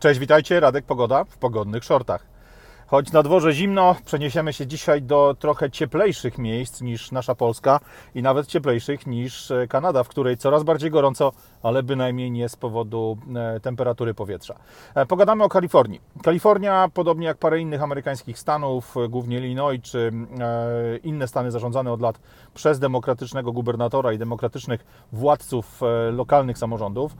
Cześć, witajcie, Radek Pogoda w pogodnych shortach. Choć na dworze zimno, przeniesiemy się dzisiaj do trochę cieplejszych miejsc niż nasza Polska i nawet cieplejszych niż e, Kanada, w której coraz bardziej gorąco, ale bynajmniej nie z powodu e, temperatury powietrza. E, pogadamy o Kalifornii. Kalifornia, podobnie jak parę innych amerykańskich stanów, głównie Illinois czy inne stany zarządzane od lat przez demokratycznego gubernatora i demokratycznych władców lokalnych samorządów,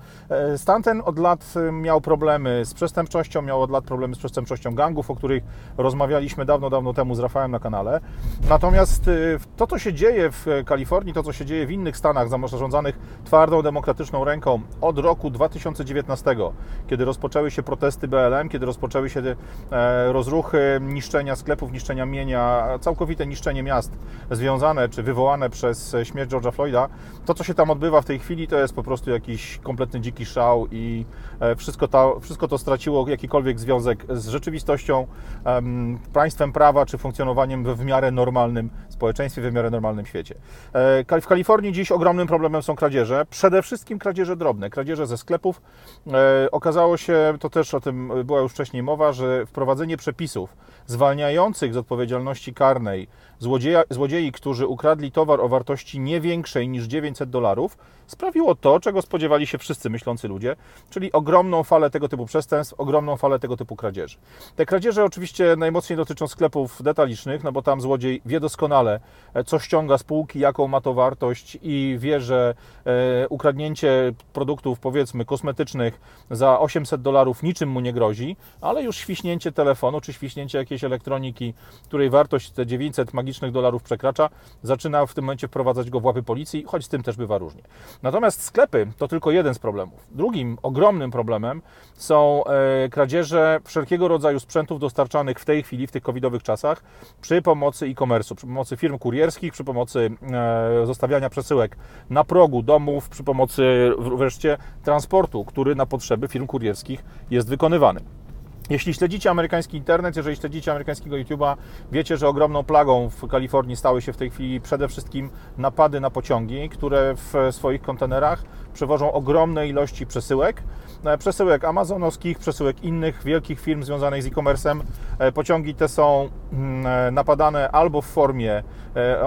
stan ten od lat miał problemy z przestępczością, miał od lat problemy z przestępczością gangów, o których rozmawialiśmy dawno, dawno temu z Rafałem na kanale. Natomiast y, to, co się dzieje w Kalifornii, to, co się dzieje w innych stanach zarządzanych twardą, demokratyczną ręką od roku 2019, kiedy rozpoczęły się protesty BLM, kiedy rozpoczęły się e, rozruchy niszczenia sklepów, niszczenia mienia, całkowite niszczenie miast związane czy wywołane przez śmierć George'a Floyda, to, co się tam odbywa w tej chwili, to jest po prostu jakiś kompletny dziki szał i e, wszystko to, wszystko to straciło jakikolwiek związek z rzeczywistością, państwem prawa czy funkcjonowaniem w miarę normalnym społeczeństwie, w miarę normalnym świecie. E, w Kalifornii dziś ogromnym problemem są kradzieże, przede wszystkim kradzieże drobne, kradzieże ze sklepów. E, okazało się, to też o tym była już wcześniej mowa, że wprowadzenie przepisów zwalniających z odpowiedzialności karnej złodzieja, złodziei, którzy ukradli towar o wartości nie większej niż 900 dolarów, sprawiło to, czego spodziewali się wszyscy myślący ludzie, czyli ogromną falę tego typu przestępstw, ogromną falę tego typu kradzieży. Te kradzieże oczywiście najmocniej dotyczą sklepów detalicznych, no bo tam złodziej wie doskonale, e, co ściąga z półki, jaką ma to wartość i wie, że e, ukradnięcie produktów, powiedzmy, kosmetycznych za 800 dolarów niczym mu nie grozi, ale już świśnięcie telefonu czy świśnięcie jakiejś elektroniki, której wartość te 900 magicznych dolarów przekracza, zaczyna w tym momencie wprowadzać go w łapy policji, choć z tym też bywa różnie. Natomiast sklepy to tylko jeden z problemów. Drugim ogromnym problemem są e, kradzieże wszelkiego rodzaju sprzętów dostarczanych w tej chwili, w tych covidowych czasach, przy pomocy e-commerce'u, przy pomocy firm kurierskich, przy pomocy e, zostawiania przesyłek na progu domów, przy pomocy wreszcie transportu, który na potrzeby firm kurierskich jest wykonywany. Jeśli śledzicie amerykański internet, jeżeli śledzicie amerykańskiego YouTube'a, wiecie, że ogromną plagą w Kalifornii stały się w tej chwili przede wszystkim napady na pociągi, które w swoich kontenerach przewożą ogromne ilości przesyłek. E, przesyłek amazonowskich, przesyłek innych wielkich firm związanych z e-commerce'em. E, pociągi te są mm, e, napadane albo w formie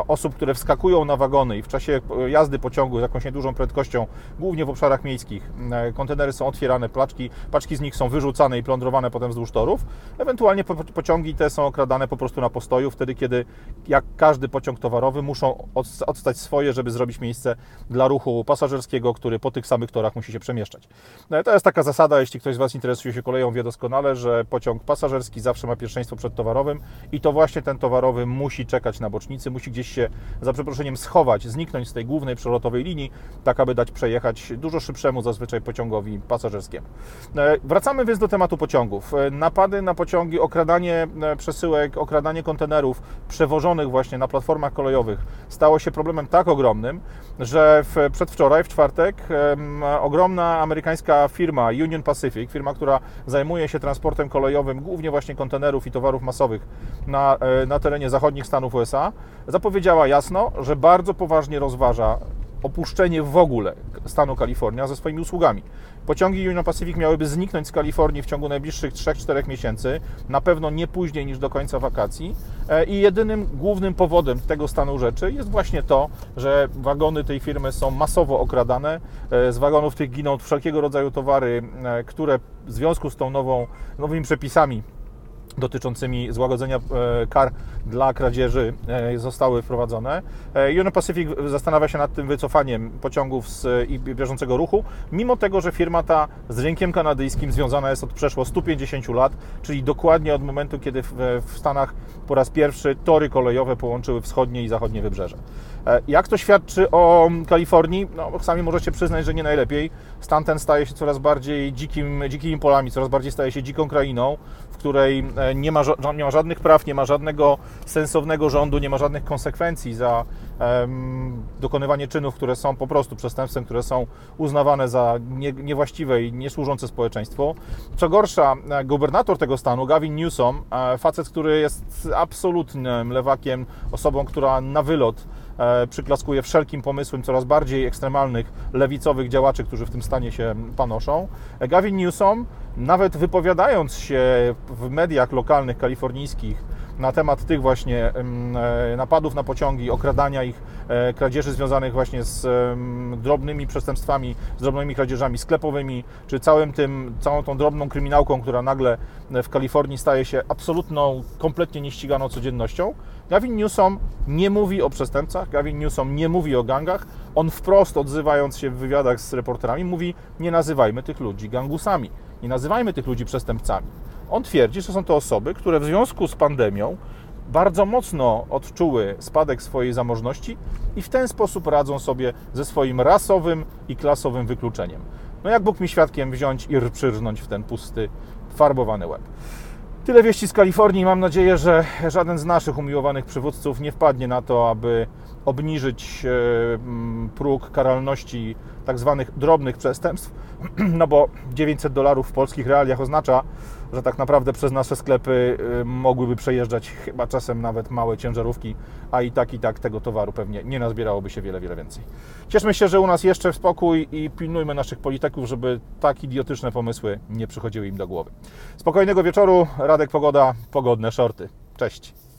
osób, które wskakują na wagony i w czasie jazdy pociągu z jakąś niedużą prędkością, głównie w obszarach miejskich, kontenery są otwierane, paczki, paczki z nich są wyrzucane i plądrowane potem wzdłuż torów. Ewentualnie pociągi te są okradane po prostu na postoju, wtedy kiedy jak każdy pociąg towarowy muszą odstać swoje, żeby zrobić miejsce dla ruchu pasażerskiego, który po tych samych torach musi się przemieszczać. No to jest taka zasada, jeśli ktoś z Was interesuje się koleją, wie doskonale, że pociąg pasażerski zawsze ma pierwszeństwo przed towarowym i to właśnie ten towarowy musi czekać na bocznicy, musi gdzieś się, za przeproszeniem, schować, zniknąć z tej głównej przelotowej linii, tak aby dać przejechać dużo szybszemu zazwyczaj pociągowi pasażerskiemu. E, wracamy więc do tematu pociągów. E, napady na pociągi, okradanie e, przesyłek, okradanie kontenerów przewożonych właśnie na platformach kolejowych stało się problemem tak ogromnym, że w, przedwczoraj, w czwartek, ogromna amerykańska firma Union Pacific, firma, która zajmuje się transportem kolejowym, głównie właśnie kontenerów i towarów masowych na, e, na terenie zachodnich Stanów USA, zapowiedziała jasno, że bardzo poważnie rozważa opuszczenie w ogóle stanu Kalifornia ze swoimi usługami. Pociągi Union Pacific miałyby zniknąć z Kalifornii w ciągu najbliższych 3-4 miesięcy, na pewno nie później niż do końca wakacji. E, I jedynym głównym powodem tego stanu rzeczy jest właśnie to, że wagony tej firmy są masowo okradane. E, z wagonów tych giną wszelkiego rodzaju towary, e, które w związku z tą nową, nowymi przepisami dotyczącymi złagodzenia e, kar dla kradzieży e, zostały wprowadzone. E, Union Pacific zastanawia się nad tym wycofaniem pociągów z bieżącego ruchu, mimo tego, że firma ta z rynkiem kanadyjskim związana jest od przeszło 150 lat, czyli dokładnie od momentu, kiedy w Stanach po raz pierwszy tory kolejowe połączyły wschodnie i zachodnie wybrzeże. Jak to świadczy o Kalifornii? No, sami możecie przyznać, że nie najlepiej. Stan ten staje się coraz bardziej dzikim, dzikimi polami, coraz bardziej staje się dziką krainą, w której nie ma, nie ma żadnych praw, nie ma żadnego sensownego rządu, nie ma żadnych konsekwencji za dokonywanie czynów, które są po prostu przestępstwem, które są uznawane za nie, niewłaściwe i niesłużące społeczeństwu. Co gorsza, e, gubernator tego stanu, Gavin Newsom, e, facet, który jest absolutnym lewakiem, osobą, która na wylot przyklaskuje wszelkim pomysłem coraz bardziej ekstremalnych, lewicowych działaczy, którzy w tym stanie się panoszą. Gavin Newsom nawet wypowiadając się w mediach lokalnych kalifornijskich na temat tych właśnie e, napadów na pociągi, okradania ich, e, kradzieży związanych właśnie z drobnymi przestępstwami, z drobnymi kradzieżami sklepowymi, czy całym tym, całą tą drobną kryminałką, która nagle w Kalifornii staje się absolutną, kompletnie nieściganą codziennością. Gavin Newsom nie mówi o przestępcach, Gavin Newsom nie mówi o gangach. On wprost odzywając się w wywiadach z reporterami mówi: Nie nazywajmy tych ludzi gangusami, nie nazywajmy tych ludzi przestępcami. On twierdzi, że są to osoby, które w związku z pandemią bardzo mocno odczuły spadek swojej zamożności i w ten sposób radzą sobie ze swoim rasowym i klasowym wykluczeniem. No jak Bóg mi świadkiem wziąć i przyrznąć w ten pusty, farbowany łeb. Tyle wieści z Kalifornii. Mam nadzieję, że żaden z naszych umiłowanych przywódców nie wpadnie na to, aby obniżyć e, próg karalności tak zwanych drobnych przestępstw, no bo 900 dolarów w polskich realiach oznacza, że tak naprawdę przez nasze sklepy e, mogłyby przejeżdżać chyba czasem nawet małe ciężarówki, a i tak i tak tego towaru pewnie nie nazbierałoby się wiele, wiele więcej. Cieszmy się, że u nas jeszcze w spokój i pilnujmy naszych polityków, żeby tak idiotyczne pomysły nie przychodziły im do głowy. Spokojnego wieczoru, Radek Pogoda, pogodne shorty. Cześć.